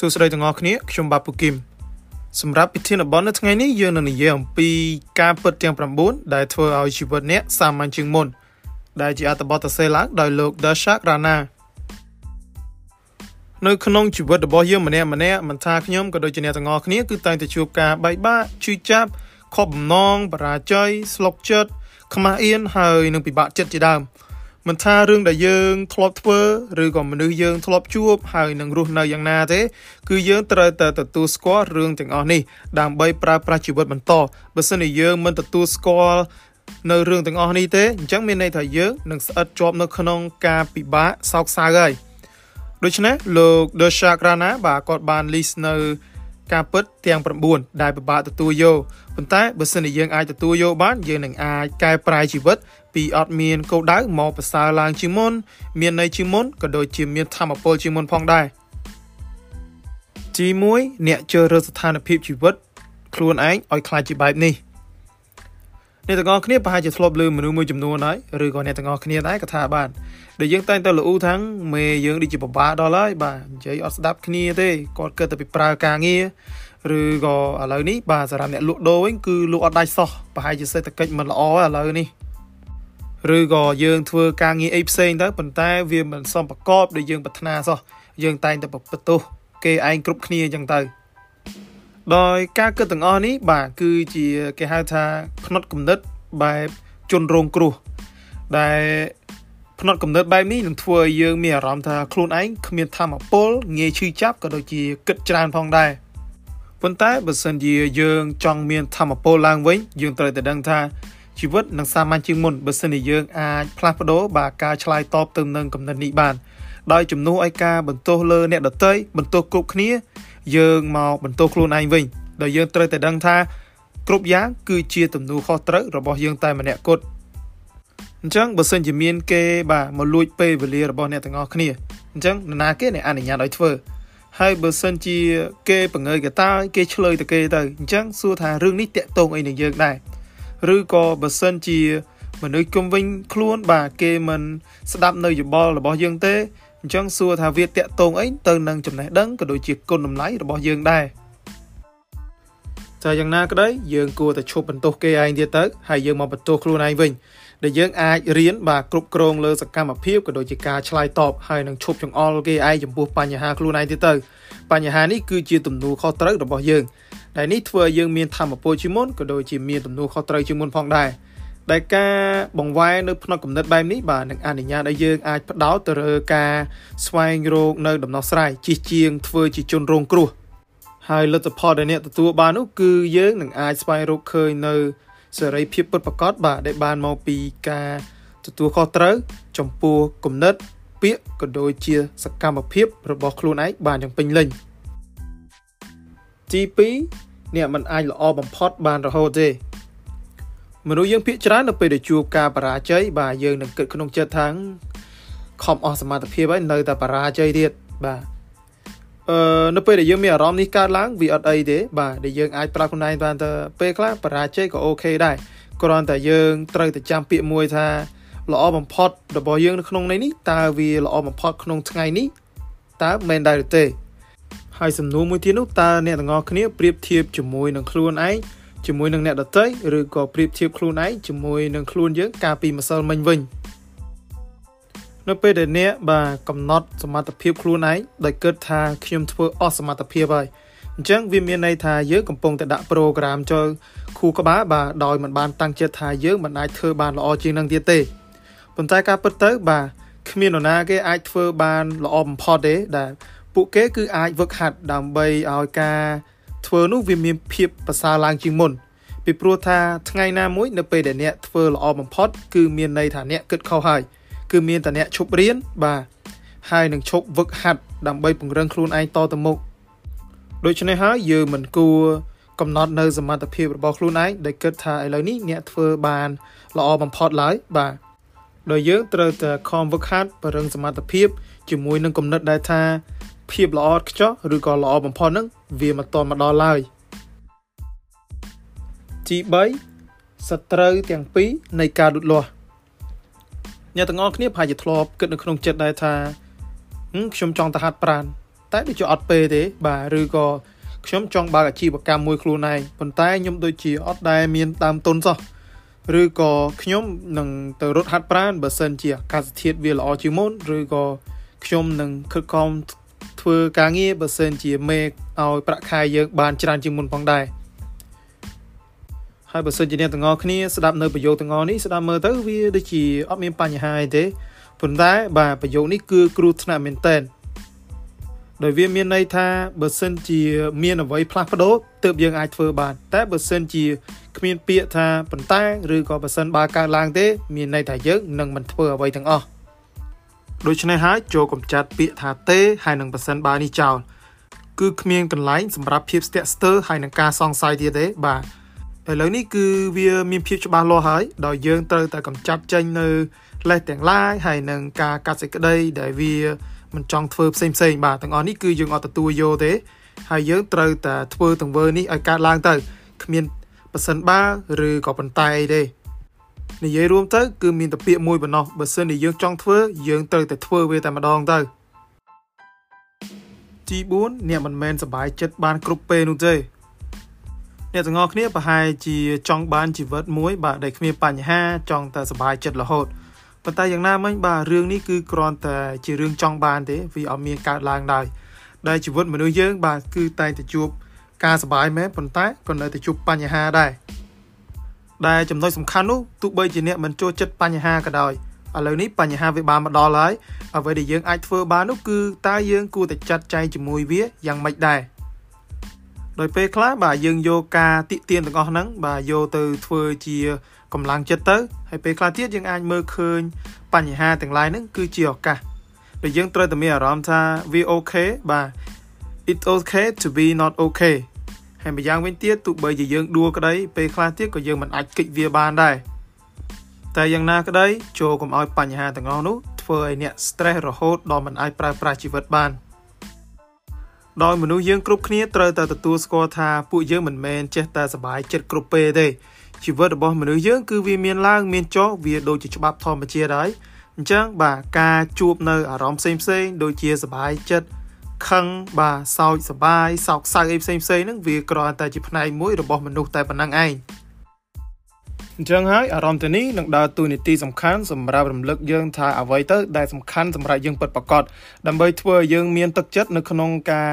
សួស្តីទាំងអស់គ្នាខ្ញុំបាទពូគឹមសម្រាប់ពិធីនបននៅថ្ងៃនេះយើងនឹងនិយាយអំពីការពិតទាំង9ដែលធ្វើឲ្យជីវិតអ្នកសាមញ្ញជាងមុន ដែលជាអត្ថបទសរសេរឡើងដោយលោក Darshak Rana នៅក្នុងជីវិតរបស់យើងម្នាក់ម្នាក់មិនថាខ្ញុំក៏ដូចជាអ្នកទាំងអស់គ្នាគឺតែងតែជួបការបែកបាក់ឈឺចាប់ខកបំណងបរាជ័យស្លុកចិត្តខ្មាស់អៀនហើយនឹងពិបាកចិត្តជាដើម មិនថារឿងដែលយើងធ្លាប់ធ្វើឬក៏មនុស្សយើងធ្លាប់ជួបហើយនឹងរស់នៅយ៉ាងណាទេ គឺយើងត្រូវតែទទួលស្គាល់រឿងទាំងអស់នេះដើម្បីប្រើប្រាស់ជីវិតបន្តបើសិនជាយើងមិនទទួលស្គាល់នៅរឿងទាំងអស់នេះទេអញ្ចឹងមានន័យថាយើងនឹងស្អិតជាប់នៅក្នុងការពិបាកសោកសៅហើយដូច្នេះលោក The Shakrana បាទគាត់បាន list នៅការពិតទាំង9ដែលពិបាកទទួលយកប៉ុន្តែបើសិនជាយើងអាចទទួលយកបានយើងនឹងអាចកែប្រែជីវិត ពីអត់មានគោលដៅមកប្រសើរឡើងជាងមុន មានន័យជាងមុនក៏ដូចជាមានធម៌ពលជាងមុនផងដែរទី1អ្នកជ្រើសរើសស្ថានភាពជីវិត ខ្លួនឯងឲ្យខ្លាចជាបែបនេះអ្នកទាំងអស់គ្នាប្រហែលជាធ្លាប់លើមនុស្សមួយចំនួនហើយឬក៏អ្នកទាំងអស់គ្នាដែរក៏ថាបានដែលយើងតែងតែលូថាំងមេយើងដូចជាពិបាកដល់ហើយបាទនិយាយអត់ស្ដាប់គ្នាទេគាត់គិតតែពីប្រើការងារឬក៏ឥឡូវនេះបាទសម្រាប់អ្នកលក់ដូរវិញគឺលក់អត់ដាច់សោះប្រហែលជាសេដ្ឋកិច្ចមិនល្អឥឡូវនេះ ឬក៏យើងធ្វើការងារអីផ្សេងទៅប៉ុន្តែវាមិនសមប្រកបដូចយើងប្រាថ្នាសោះយើងតែងតែបន្ទោសគេឯងគ្រប់គ្នាអញ្ចឹងទៅដោយការគិតទាំងអស់នេះបាទគឺជាគេហៅថាផ្នត់គំនិតបែបជនរងគ្រោះដែលផ្នត់គំនិតបែបនេះនឹងធ្វើឲ្យយើងមានអារម្មណ៍ថាខ្លួនឯងគ្មានធម៌ពលងាយឈឺចាប់ក៏ដូចជាគិតច្រើនផងដែរប៉ុន្តែបើសិនជាយើងចង់មានធម៌ពលឡើងវិញយើងត្រូវតែដឹងថា ជីវិតនឹងសាមញ្ញជាងមុនបើសិនជាយើងអាចផ្លាស់ប្ដូរបាទការឆ្លើយតបទៅនឹងកំណត់នេះបានដោយជំនួសឲ្យការបន្ទោសលើអ្នកដទៃបន្ទោសគ្រប់គ្នា យើងមកបន្ទោសខ្លួនឯងវិញដោយយើងត្រូវតែដឹងថាគ្រប់យ៉ាងគឺជាទំនួលខុសត្រូវរបស់យើងតែម្នាក់គត់អញ្ចឹងបើសិនជាមានគេបាទមកលួចពេលវេលារបស់អ្នកទាំងអស់គ្នាអញ្ចឹងនរណាគេអ្នកអនុញ្ញាតឲ្យធ្វើហើយបើសិនជាគេបង្ងើយកតាគេឆ្លើយទៅគេទៅអញ្ចឹងសួរថារឿងនេះតាក់ទងអីនឹងយើងដែរ ឬក៏បើសិនជាមនុស្សគុំវិញខ្លួនបាទគេមិនស្ដាប់នៅយោបល់របស់យើងទេអញ្ចឹងសួរថាវាតាក់ទងអីទៅនឹងចំណេះដឹងក៏ដូចជាគុណតម្លៃរបស់យើងដែរតែយ៉ាងណាក្តីយើងគួរតែឈប់បន្ទោសគេឯងទៀតទៅហើយយើងមកបន្ទោសខ្លួនឯងវិញដែលយើងអាចរៀនបាទគ្រប់គ្រងលើសកម្មភាពក៏ដូចជាការឆ្លើយតបហើយនឹងឈប់ចង្អល់គេឯងចំពោះបញ្ហាខ្លួនឯងទៀតទៅបញ្ហានេះគឺជាទំនួលខុសត្រូវរបស់យើង ដែលនេះធ្វើឲ្យយើងមានធម៌ពលជាមុនក៏ដូចជាមានទំនួលខុសត្រូវជាមុនផងដែរដែលការបង្វែរនៅផ្នែកកំណត់បែបនេះបាទនឹងអនុញ្ញាតឲ្យយើងអាចផ្ដោតទៅលើការស្វែងរកនៅដំណោះស្រាយជិះជាងធ្វើជាជនរងគ្រោះហើយលទ្ធផលដែលអ្នកទទួលបាននោះគឺយើងនឹងអាចស្វែងរកឃើញនៅសេរីភាពពិតប្រាកដបាទដែលបានមកពីការទទួលខុសត្រូវចំពោះគំនិតពាក្យក៏ដូចជាសកម្មភាពរបស់ខ្លួនឯងបានយ៉ាងពេញលេញ ទី2អ្នកមិនអាចល្អបំផុតបានរហូតទេមនុស្សយើងភាកច្រើននៅពេលដែលជួបការបរាជ័យបាទយើងនឹងគិតក្នុងចិត្តថាខំអស់សមត្ថភាពហើយនៅតែបរាជ័យទៀតបាទអឺនៅពេលដែលយើងមានអារម្មណ៍នេះកើតឡើងវាអត់អីទេបាទដែលយើងអាចប្រាប់ខ្លួនឯងបានទៅពេលខ្លះបរាជ័យក៏អូខេដែរគ្រាន់តែយើងត្រូវតែចាំពាក្យមួយថាល្អបំផុតរបស់យើងនៅក្នុងនេះតើវាល្អបំផុតក្នុងថ្ងៃនេះតើមែនដែរឬទេ ហើយសំណួរមួយទៀតនោះតើអ្នកទាំងអស់គ្នាប្រៀបធៀបជាមួយនឹងខ្លួនឯងជាមួយនឹងអ្នកដទៃឬក៏ប្រៀបធៀបខ្លួនឯងជាមួយនឹងខ្លួនយើងកាលពីម្សិលមិញវិញនៅពេលដែលអ្នកបាទកំណត់សមត្ថភាពខ្លួនឯងដោយគិតថាខ្ញុំធ្វើអស់សមត្ថភាពហើយអញ្ចឹងវាមានន័យថាយើងកំពុងតែដាក់ប្រូក្រាមចូលខួរក្បាលបាទដោយមិនបានតាំងចិត្តថាយើងមិនអាចធ្វើបានល្អជាងនឹងទៀតទេប៉ុន្តែការពិតទៅបាទគ្មាននរណាគេអាចធ្វើបានល្អបំផុតទេដែល ពួកគេគឺអាចវឹកហាត់ដើម្បីឲ្យការធ្វើនោះវាមានភាពប្រសើរឡើងជាងមុនពីព្រោះថាថ្ងៃណាមួយនៅពេលដែលអ្នកធ្វើល្អបំផុត គឺមានន័យថាអ្នកគិតខុសហើយគឺមានតែអ្នកឈប់រៀនបាទហើយនឹងឈប់វឹកហាត់ដើម្បីពង្រឹងខ្លួនឯងតទៅមុខដូច្នេះហើយយើងមិនគួរកំណត់នៅសមត្ថភាពរបស់ខ្លួនឯងដែលគិតថាឥឡូវនេះអ្នកធ្វើបានល្អបំផុតឡើយបាទដោយយើងត្រូវតែខំវឹកហាត់បរិងសមត្ថភាពជាមួយនឹងគំនិតដែលថា ភាពល្អឥតខ្ចោះឬក៏ល្អបំផុតហ្នឹងវាមិនតន់មកដល់ឡើយទី3សត្រូវទាំងពីរនៃការលូតលាស់អ្នកទាំងអស់គ្នាប្រហែលជាធ្លាប់គិតនៅក្នុងចិត្តដែរថាខ្ញុំចង់ទៅហាត់ប្រាណតែដូចជាអត់ពេលទេ បាទឬក៏ខ្ញុំចង់បើកអាជីវកម្មមួយខ្លួនឯងប៉ុន្តែខ្ញុំដូចជាអត់ដែលមានដើមទុនសោះឬក៏ខ្ញុំនឹងទៅរត់ហាត់ប្រាណបើសិនជាអាកាសធាតុវាល្អជាងមុនឬក៏ខ្ញុំនឹងខិតខំ ធ្វើការងារបើសិនជាមេឲ្យប្រាក់ខែយើងបានច្រើនជាងមុនផងដែរហើយបើសិនជាអ្នកទាំងអស់គ្នាស្ដាប់នៅប្រយោគទាំងអស់នេះស្ដាប់មើលទៅវាដូចជាអត់មានបញ្ហាអីទេប៉ុន្តែបាទប្រយោគនេះគឺគ្រោះថ្នាក់មែនតើដោយវាមានន័យថាបើសិនជាមានអ្វីផ្លាស់ប្ដូរទើបយើងអាចធ្វើបាន តែបើសិនជាគ្មានពាក្យថាប៉ុន្តែឬក៏បើសិនបើកើតឡើងទេ មានន័យថាយើងនឹងមិនធ្វើអ្វីទាំងអស់ ដូច្នេះហើយចូលកំចាត់ពាក្យថាទេហើយនឹងបើសិនបើនេះចោលគឺគ្មានកន្លែងសម្រាប់ភាពស្ទាក់ស្ទើរហើយនឹងការសង្ស័យទៀតទេបាទឥឡូវនេះគឺវាមានភាពច្បាស់លាស់ហើយដោយយើងត្រូវតែកំចាត់ចេញនៅលេសទាំងឡាយហើយនឹងការកាត់សេចក្តីដែលវាមិនចង់ធ្វើផ្សេងផ្សេងបាទទាំងអស់នេះគឺយើងអត់ទទួលយកទេ ហើយយើងត្រូវតែធ្វើទង្វើនេះឲ្យកើតឡើងទៅគ្មានប៉ះសិនបាឬក៏ប៉ុន្តែអីទេ និយាយរួមទៅគឺមានតែពាក្យមួយប៉ុណ្ណោះបើសិនជាយើងចង់ធ្វើយើងត្រូវតែធ្វើវាតែម្ដងទៅទី4អ្នកមិនមែនសប្បាយចិត្តបានគ្រប់ពេលនោះទេអ្នកទាំងអស់គ្នាប្រហែលជាចង់បានជីវិតមួយ បាទដែលគ្មានបញ្ហាចង់តែសប្បាយចិត្តរហូតប៉ុន្តែយ៉ាងណាមិញបាទរឿងនេះគឺគ្រាន់តែជារឿងចង់បានទេវាអត់មានកើតឡើងឡើយដែលជីវិតមនុស្សយើង បាទគឺតែងតែជួបការសប្បាយមែនប៉ុន្តែក៏នៅតែជួបបញ្ហាដែរ ដែលចំណុចសំខាន់នោះទោះបីជាអ្នកមិនចូលចិត្តបញ្ហាក៏ដោយឥឡូវនេះបញ្ហាវាបានមកដល់ហើយអ្វីដែលយើងអាចធ្វើបាននោះគឺតើយើងគួរតែចាត់ចែងជាមួយវាយ៉ាងម៉េចដែរដោយពេលខ្លះបាទយើងយកការតិទៀនទាំងអស់ហ្នឹងបាទយកទៅធ្វើជាកម្លាំងចិត្តទៅហើយពេលខ្លះទៀតយើងអាចមើលឃើញបញ្ហាទាំងឡាយហ្នឹងគឺជាឱកាសដែលយើងត្រូវតែមានអារម្មណ៍ថាវាអូខេបាទ it's okay to be not okay ហើយម្យ៉ាងវិញទៀតទោះបីជាយើងដួលក្តីពេលខ្លះទៀតក៏យើងមិនអាចគិតវាបានដែរតែយ៉ាងណាក្តីចូលកុំឲ្យបញ្ហាទាំងអស់នោះធ្វើឲ្យអ្នក stress រហូតដល់មិនអាចប្រើប្រាស់ជីវិតបានដោយមនុស្សយើងគ្រប់គ្នាត្រូវតែទទួលស្គាល់ថាពួកយើងមិនមែនចេះតែសប្បាយចិត្តគ្រប់ពេលទេជីវិតរបស់មនុស្សយើងគឺវាមានឡើងមានចុះវាដូចជាច្បាប់ធម្មជាតិហើយអញ្ចឹងបាទការជួបនៅអារម្មណ៍ផ្សេងផ្សេងដូចជាសប្បាយចិត្ត ខឹងបាទសោកសប្បាយសោកសៅអីផ្សេងផ្សេងហ្នឹងវាគ្រាន់តែជាផ្នែកមួយរបស់មនុស្សតែប៉ុណ្ណឹងឯងអញ្ចឹងហើយអារម្មណ៍ទៅនេះនឹងដើរតួនាទីសំខាន់សម្រាប់រំលឹកយើងថាអ្វីទៅដែលសំខាន់សម្រាប់យើងពិតប្រាកដដើម្បីធ្វើឲ្យយើងមានទឹកចិត្តនៅក្នុងការ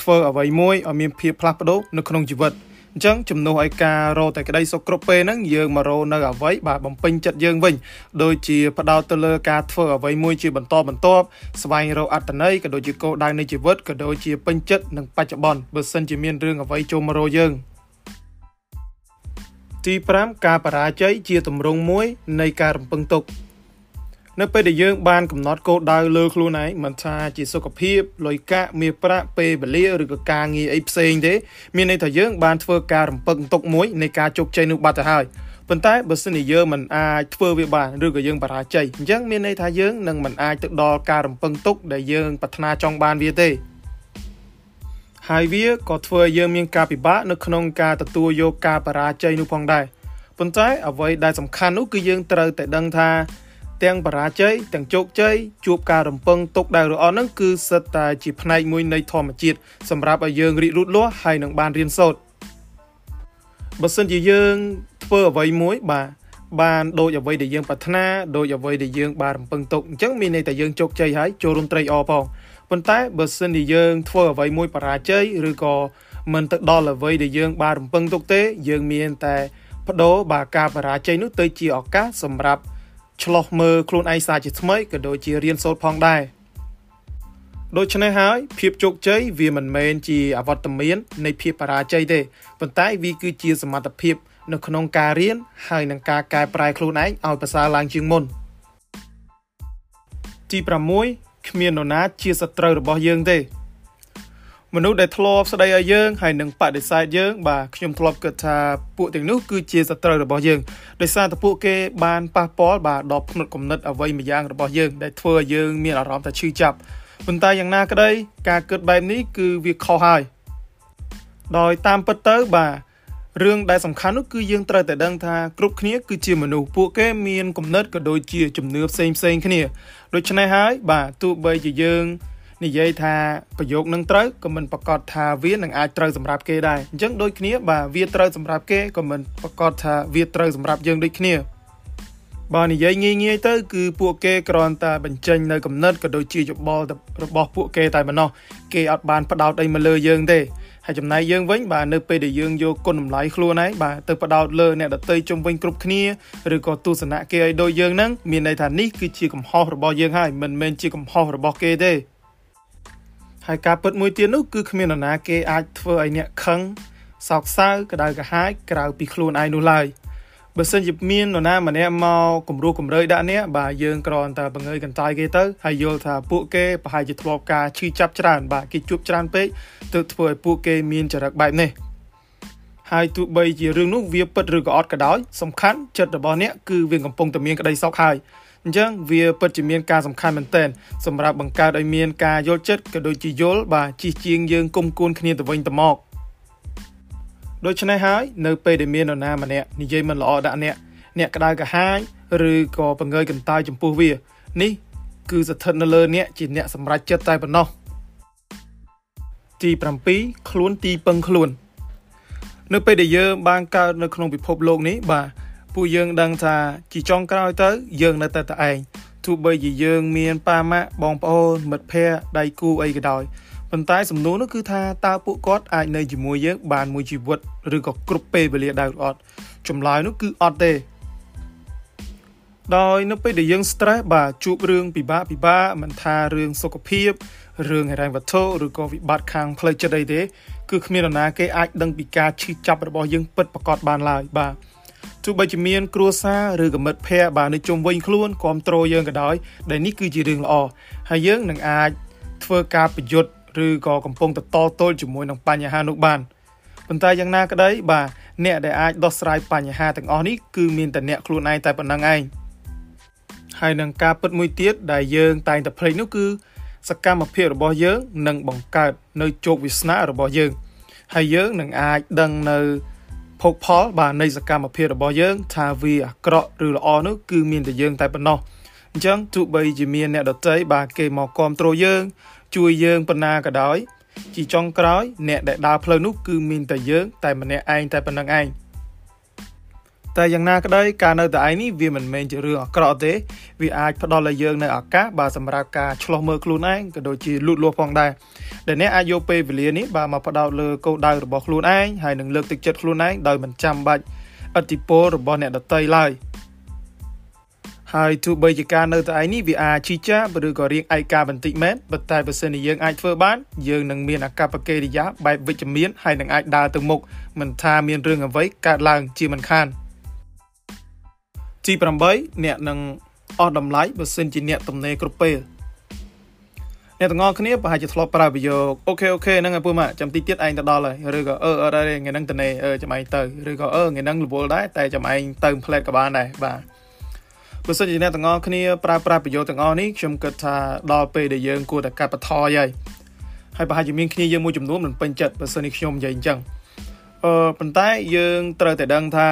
ធ្វើអ្វីមួយឲ្យមានភាពផ្លាស់ប្ដូរនៅក្នុងជីវិត អញ្ចឹងជំនួសឲ្យការរកតែក្តីសុខគ្រប់ពេលហ្នឹងយើងមករកនៅអ្វីបាទបំពេញចិត្តយើងវិញដូចជាផ្ដោតទៅលើការធ្វើអ្វីមួយជាបន្តបន្ទាប់ស្វែងរកអត្តន័យក៏ដូចជាគោលដៅនៃជីវិតក៏ដូចជាពេញចិត្តនឹងបច្ចុប្បន្នបើសិនជាមានរឿងអ្វីចូលមករកយើងទី5ការបរាជ័យជាទម្រង់មួយនៃការរំពឹងទុក នៅពេលដែលយើងបានកំណត់គោលដៅលើខ្លួនឯងមិនថាជាសុខភាពលុយកាក់មាសប្រាក់ពេលវេលាឬក៏ការងារអីផ្សេងទេមានន័យថាយើងបានធ្វើការរំពឹងទុកមួយនៃការជោគជ័យនោះបាត់ទៅហើយប៉ុន្តែបើសិនជាយើងមិនអាចធ្វើវាបានឬក៏យើងបរាជ័យអញ្ចឹងមានន័យថាយើងនឹងមិនអាចទៅដល់ការរំពឹងទុកដែលយើងប្រាថ្នាចង់បានវាទេហើយវាក៏ធ្វើឲ្យយើងមានការពិបាកនៅក្នុងការទទួលយកការបរាជ័យនោះផងដែរប៉ុន្តែអ្វីដែលសំខាន់នោះគឺយើងត្រូវតែដឹងថា ទាំងបរាជ័យទាំងជោគជ័យជួបការរំពឹងទុកដែលល្អហ្នឹងគឺសិតតែជាផ្នែកមួយនៃធម្មជាតិសម្រាប់ឲ្យយើងរីករូតលាស់ហើយនឹងបានរៀនសូត្របើសិនជាយើងធ្វើអ្វីមួយបាទបានដូចអ្វីដែលយើងប្រាថ្នាដូចអ្វីដែលយើងបានរំពឹងទុកអញ្ចឹងមានន័យថាយើងជោគជ័យហើយចូលរួមត្រេកអរផងប៉ុន្តែបើសិនជាយើងធ្វើអ្វីមួយបរាជ័យឬក៏មិនទៅដល់អ្វីដែលយើងបានរំពឹងទុកទេ យើងមានតែបដូរបាទការបរាជ័យនោះទៅជាឱកាសសម្រាប់ ឆ្លោះមើលខ្លួនឯងសាជាថ្មីក៏ដូចជារៀនសូត្រផងដែរដូច្នេះហើយភាពជោគជ័យវាមិនមែនជាអវត្តមាននៃភាពបរាជ័យទេប៉ុន្តែវាគឺជាសមត្ថភាពនៅក្នុងការរៀនហើយនឹងការកែប្រែខ្លួនឯងឲ្យប្រសើរឡើងជាងមុនទី6គ្មាននរណាជាសត្រូវរបស់យើងទេ មនុស្សដែលធ្លាប់ស្ដីឲ្យយើងហើយនឹងបដិសេធយើងបាទខ្ញុំធ្លាប់គិតថាពួកទាំងនោះគឺជាសត្រូវរបស់យើងដោយសារតែពួកគេបានប៉ះពាល់បាទដល់ផ្នត់គំនិតអ្វីមួយយ៉ាងរបស់យើងដែលធ្វើឲ្យយើងមានអារម្មណ៍ថាឈឺចាប់ប៉ុន្តែយ៉ាងណាក្តីការគិតបែបនេះគឺវាខុសហើយដោយតាមពិតទៅបាទរឿងដែលសំខាន់នោះគឺយើងត្រូវតែដឹងថាគ្រប់គ្នាគឺជាមនុស្សពួកគេមានគំនិតក៏ដូចជាជំនឿផ្សេងផ្សេងគ្នាដូច្នេះហើយបាទទោះបីជាយើង និយាយថាប្រយោគនឹងត្រូវក៏មិនប្រកាសថាវានឹងអាចត្រូវសម្រាប់គេដែរអញ្ចឹងដូចគ្នាបាទវាត្រូវសម្រាប់គេក៏មិនប្រកាសថាវាត្រូវសម្រាប់យើងដូចគ្នាបើនិយាយងាយងាយទៅគឺពួកគេគ្រាន់តែបញ្ចេញនៅកំណត់ក៏ដូចជាយោបល់របស់ពួកគេតែប៉ុណ្ណោះគេអត់បានផ្ដោតអីមកលើយើងទេហើយចំណែកយើងវិញបាទនៅពេលដែលយើងយកគុណតម្លៃខ្លួនឯងបាទទៅផ្ដោតលើអ្នកដទៃជុំវិញគ្រប់គ្នាឬក៏ទស្សនៈគេឲ្យដូចយើងហ្នឹងមានន័យថានេះគឺជាកំហុសរបស់យើងហើយមិនមែនជាកំហុសរបស់គេទេ ហើយការពិតមួយទៀតនោះគឺគ្មាននរណាគេអាចធ្វើឲ្យអ្នកខឹងសោកសៅក្តៅក្រហាយក្រៅពីខ្លួនឯងនោះឡើយបើសិនជាមាននរណាម្នាក់មកគំរោះគំរើយដាក់អ្នកបាទយើងគ្រាន់តែបង្ើយកន្តើយគេទៅហើយយល់ថាពួកគេប្រហែលជាធ្លាប់ការឈឺចាប់ច្រើនបាទគេជួបច្រើនពេកទើបធ្វើឲ្យពួកគេមានចរិតបែបនេះហើយទោះបីជារឿងនោះវាពិតឬក៏អត់ក៏ដោយសំខាន់ចិត្តរបស់អ្នកគឺវាកំពុងតែមានក្តីសុខហើយ អញ្ចឹងវាពិតជាមានការសំខាន់មែនទែនសម្រាប់បង្កើតឲ្យមានការយល់ចិត្តក៏ដូចជាយល់បាទជិះជាងយើងគុំគួនគ្នាទៅវិញទៅមកដូច្នេះហើយនៅពេលដែលមាននរណាម្នាក់និយាយមិនល្អដាក់អ្នកអ្នកក្តៅកាហាយឬក៏បង្ងើយកន្តើយចំពោះវា នេះ គឺស្ថិតនៅលើអ្នកជាអ្នកសម្រេចចិត្តតែប៉ុណ្ណោះទី7ខ្លួនទីពឹងខ្លួន នៅពេលដែលយើងបានកើតនៅក្នុងពិភពលោកនេះបាទ ពួកយើងដឹងថាជាចុងក្រោយទៅយើងនៅតែតែឯងទោះបីជាយើងមានប៉ាម៉ាក់បងប្អូនមិត្តភ័ក្តិដៃគូអីក៏ដោយប៉ុន្តែសំណួរនោះគឺថាតើពួកគាត់អាចនៅជាមួយយើងបានមួយជីវិតឬក៏គ្រប់ពេលវេលាដែរឬអត់ចម្លើយនោះគឺអត់ទេដោយនៅពេលដែលយើង stress បាទជួបរឿងពិបាកពិបាកមិនថារឿងសុខភាពរឿងហិរញ្ញវត្ថុឬក៏វិបត្តិខាងផ្លូវចិត្តអីទេគឺគ្មាននរណាគេអាចដឹងពីការឈឺចាប់របស់យើងពិតប្រាកដបានឡើយបាទ ទោះបីជាមានគ្រួសារឬកមិត្តភ័ក្តិបាទនៅជុំវិញខ្លួនគ្រប់គ្រងយើងក៏ដោយដែលនេះគឺជារឿងល្អហើយយើងនឹងអាចធ្វើការប្រយុទ្ធឬក៏កំពុងតតទល់ជាមួយនឹងបញ្ហានោះបានប៉ុន្តែយ៉ាងណាក្តីបាទអ្នកដែលអាចដោះស្រាយបញ្ហាទាំងអស់នេះគឺមានតែអ្នកខ្លួនឯងតែប៉ុណ្្នឹងឯងហើយនឹងការពិតមួយទៀតដែលយើងតែងតែភ្លេចនោះគឺសកម្មភាពរបស់យើងនឹងបង្កើតនៅជោគវាសនារបស់យើងហើយយើងនឹងអាចដឹងនៅ ភោគផលបាទនៃសកម្មភាពរបស់យើង ថាវាអាក្រក់ឬល្អនោះគឺមានតែយើងតែប៉ុណ្ណោះអញ្ចឹងទោះបីជាមានអ្នកដតីបាទគេមកគ្រប់គ្រងយើង ជួយយើងប៉ុណ្ណាក៏ដោយ ជាចុងក្រោយ អ្នកដែលដើរផ្លូវនោះគឺមានតែយើង តែម្នាក់ឯងតែប៉ុណ្្នឹងឯង តែយ៉ាងណាក្តីការនៅតែឯងនេះវាមិនមែនជារឿងអាក្រក់ទេវាអាចផ្ដល់ឲ្យយើងនៅឱកាសបាទសម្រាប់ការឆ្លោះមើលខ្លួនឯងក៏ដូចជាលូតលាស់ផងដែរដែលអ្នកអាចយកពេលវេលានេះបាទមកផ្ដោតលើគោលដៅរបស់ខ្លួនឯងហើយនឹងលើកទឹកចិត្តខ្លួនឯងដោយមិនចាំបាច់អតិពលរបស់អ្នកដទៃឡើយហើយទោះបីជាការនៅតែឯងនេះវាអាចជីចាឬក៏រៀងឯកាបន្តិចមែនប៉ុន្តែបើសិនជាយើងអាចធ្វើបានយើងនឹងមានអាកប្បកិរិយាបែបវិជ្ជមានហើយនឹងអាចដើរទៅមុខមិនថាមានរឿងអ្វីកើតឡើងជាមិនខាន ទី8អ្នកនឹងអស់តម្លៃបើសិនជាអ្នកទំនេរគ្រប់ពេលអ្នកទាំងអស់គ្នាប្រហែលជាធ្លាប់ប្រើប្រយោគអូខេអូខេហ្នឹងហើយពូម៉ាក់ចាំតិចទៀតឯងទៅដល់ហើយឬក៏អឺអត់ទេថ្ងៃហ្នឹងតនេអឺចាំឯងទៅឬក៏អឺថ្ងៃហ្នឹងរវល់ដែរតែចាំឯងទៅផ្លែតក៏បានដែរបាទបើសិនជាអ្នកទាំងអស់គ្នាប្រើប្រាស់ប្រយោគទាំងអស់នេះខ្ញុំគិតថាដល់ពេលដែលយើងគួរតែកាត់បន្ថយហើយហើយប្រហែលជាមានគ្នាយើងមួយចំនួនមិនពេញចិត្តបើសិនជាខ្ញុំនិយាយអញ្ចឹងអឺប៉ុន្តែយើងត្រូវតែដឹងថា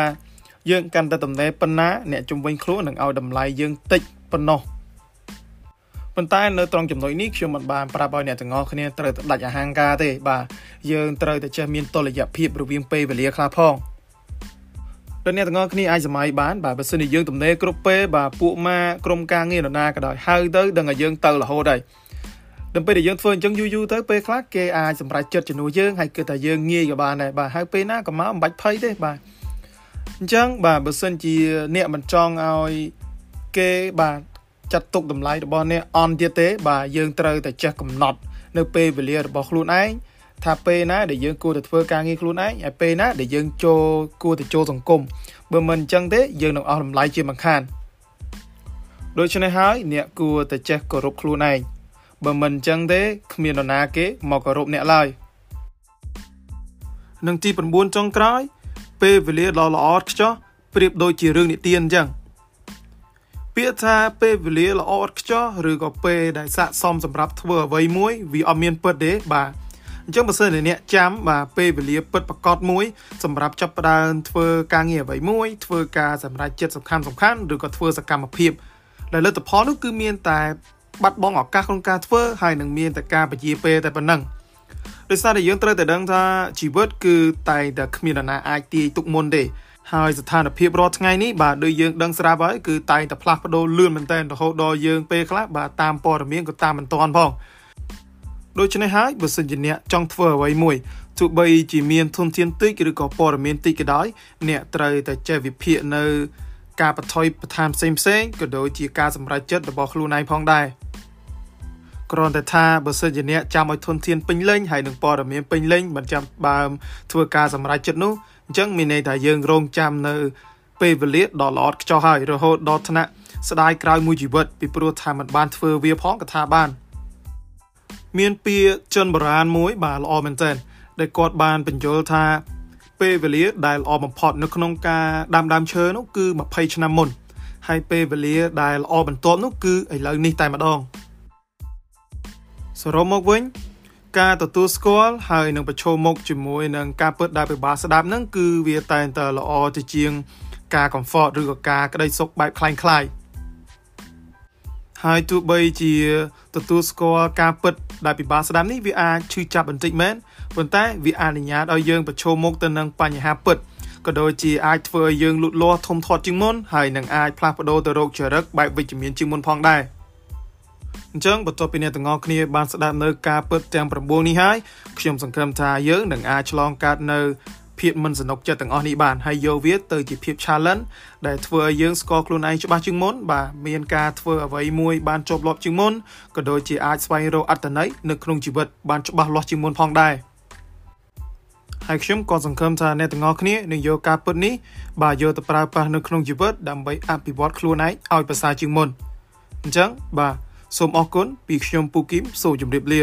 យើងកាន់តែតំណែប៉ុណ្ណាអ្នកជំនាញខ្លួននឹងឲ្យតម្លៃយើងតិចប៉ុណ្ណោះប៉ុន្តែនៅត្រង់ចំណុចនេះខ្ញុំមិនបានប្រាប់ឲ្យអ្នកទាំងអស់គ្នាត្រូវតែដាច់អហង្ការទេបាទយើងត្រូវតែចេះមានតុល្យភាពរវាងពេលវេលាខ្លះផងដល់អ្នកទាំងអស់គ្នាអាចសម័យបានបាទបើសិនជាយើងទំនេរគ្រប់ពេលបាទពួកម៉ាក្រុមការងារនរណាក៏ដោយហៅទៅដឹងឲ្យយើងទៅរហូតហើយដល់ពេលដែលយើងធ្វើអញ្ចឹងយូរយូរទៅពេលខ្លះគេអាចសម្រេចចិត្តជំនួសយើងហើយគិតថាយើងងាយក៏បានដែរបាទហៅពេលណាក៏មកមិនបាច់ភ័យទេបាទ អញ្ចឹងបាទបើសិនជាអ្នកមិនចង់ឲ្យគេបាទចាត់ទុកតម្លៃរបស់អ្នកអន់ទៀតទេ បាទយើងត្រូវតែចេះកំណត់ នៅពេលវេលារបស់ខ្លួនឯងថាពេលណាដែលយើងគួរតែធ្វើការងារខ្លួនឯងហើយពេលណាដែលយើងចូលគួរតែចូលសង្គមបើមិនអញ្ចឹងទេយើងនឹងអស់តម្លៃជាមិនខានដូច្នេះហើយអ្នកគួរតែចេះគោរពខ្លួនឯងបើមិនអញ្ចឹងទេគ្មាននរណាគេមកគោរពអ្នកឡើយនឹងទី9ចុងក្រោយ ពេលវេលាដ៏ល្អឥតខ្ចោះប្រៀបដូចជារឿងនិទានអញ្ចឹងពាក្យថាពេលវេលាល្អឥតខ្ចោះឬក៏ពេលដែលស័កសមសម្រាប់ធ្វើអ្វីមួយវាអត់មានពិតទេបាទអញ្ចឹងបើសិនជាអ្នកចាំបាទពេលវេលាពិតប្រកបមួយសម្រាប់ចាប់ផ្ដើមធ្វើការងារអ្វីមួយធ្វើការសម្រេចចិត្តសំខាន់សំខាន់ឬក៏ធ្វើសកម្មភាពដែលលទ្ធផលនោះគឺមានតែបាត់បង់ឱកាសក្នុងការធ្វើហើយនឹងមានតែការពជាពេលតែប៉ុណ្ណឹង ដោយសារតែយើងត្រូវតែដឹងថាជីវិតគឺតែងតែគ្មាននរណាអាចទាយទុកមុនទេហើយស្ថានភាពរាល់ថ្ងៃនេះបាទដូចយើងដឹងស្រាប់ហើយគឺតែងតែផ្លាស់ប្ដូរលឿនមែនទែនរហូតដល់យើងពេលខ្លះបាទតាមព័ត៌មានក៏តាមមិនទាន់ផងដូច្នេះហើយបើសិនជាអ្នកចង់ធ្វើអ្វីមួយទោះបីជាមានធនធានតិចឬក៏ព័ត៌មានតិចក៏ដោយអ្នកត្រូវតែចេះវិភាគនៅ ការបថុយបន្ថែមផ្សេងផ្សេងក៏ដូចជាការសម្រេចចិត្តរបស់ខ្លួនឯងផងដែរ គ្រាន់តែថាបើសិនជាអ្នកចាំឲ្យធនធានពេញលេញហើយនឹងព័ត៌មានពេញលេញមិនចាំបើមធ្វើការសម្រេចចិត្តនោះអញ្ចឹងមានន័យថាយើងរងចាំនៅពេលវេលាដ៏ល្អខ្ចោះហើយរហូតដល់ថ្នាក់ស្ដាយក្រោយមួយជីវិតពីព្រោះថាมันបានធ្វើវាផងក៏ថាបាន មានពាក្យចិនបុរាណមួយបាទល្អមែនទែនដែលគាត់បានបញ្យល់ថាពេលវេលាដែលល្អបំផុតនៅក្នុងការដាំដើមឈើនោះគឺ20ឆ្នាំមុនហើយពេលវេលាដែលល្អបន្ទាប់នោះគឺឥឡូវនេះតែម្ដង សរុបមកវិញការទទួលស្គាល់ហើយនឹងប្រឈមមុខជាមួយនឹងការពិតដែលពិបាកស្ដាប់ហ្នឹងគឺវាតែងតែល្អទៅជាងការ comfort ឬក៏ការក្តីសុខបែបคล้ายៗហើយទោះបីជាទទួលស្គាល់ការពិតដែលពិបាកស្ដាប់នេះវាអាចឈឺចាប់បន្តិចមែនប៉ុន្តែវាអនុញ្ញាតឲ្យយើងប្រឈមមុខទៅនឹងបញ្ហាពិតក៏ដូចជាអាចធ្វើឲ្យយើងលូតលាស់ធំធាត់ជាងមុនហើយនឹងអាចផ្លាស់ប្ដូរទៅរកចរិតបែបវិជ្ជមានជាងមុនផងដែរ អញ្ចឹងបន្ទាប់ពីអ្នកទាំងអស់គ្នាបានស្ដាប់នៅការពិតទាំង9នេះហើយខ្ញុំសង្ឃឹមថាយើងនឹងអាចឆ្លងកាត់នៅភាពមិនសនុកចិត្តទាំងអស់នេះបានហើយយកវាទៅជាភាព challenge ដែលធ្វើឲ្យយើងស្គាល់ខ្លួនឯងច្បាស់ជាងមុនបាទមានការធ្វើអ្វីមួយបានជាប់លាប់ជាងមុនក៏ដូចជាអាចស្វែងរកអត្ថន័យនៅក្នុងជីវិតបានច្បាស់លាស់ជាងមុនផងដែរហើយខ្ញុំក៏សង្ឃឹមថាអ្នកទាំងអស់គ្នានឹងយកការពិតនេះបាទយកទៅប្រើប្រាស់នៅក្នុងជីវិតដើម្បីអភិវឌ្ឍខ្លួនឯងឲ្យប្រសើរជាងមុនអញ្ចឹងបាទ សូមអរគុណពីខ្ញុំពូគីមសូមជម្រាបលា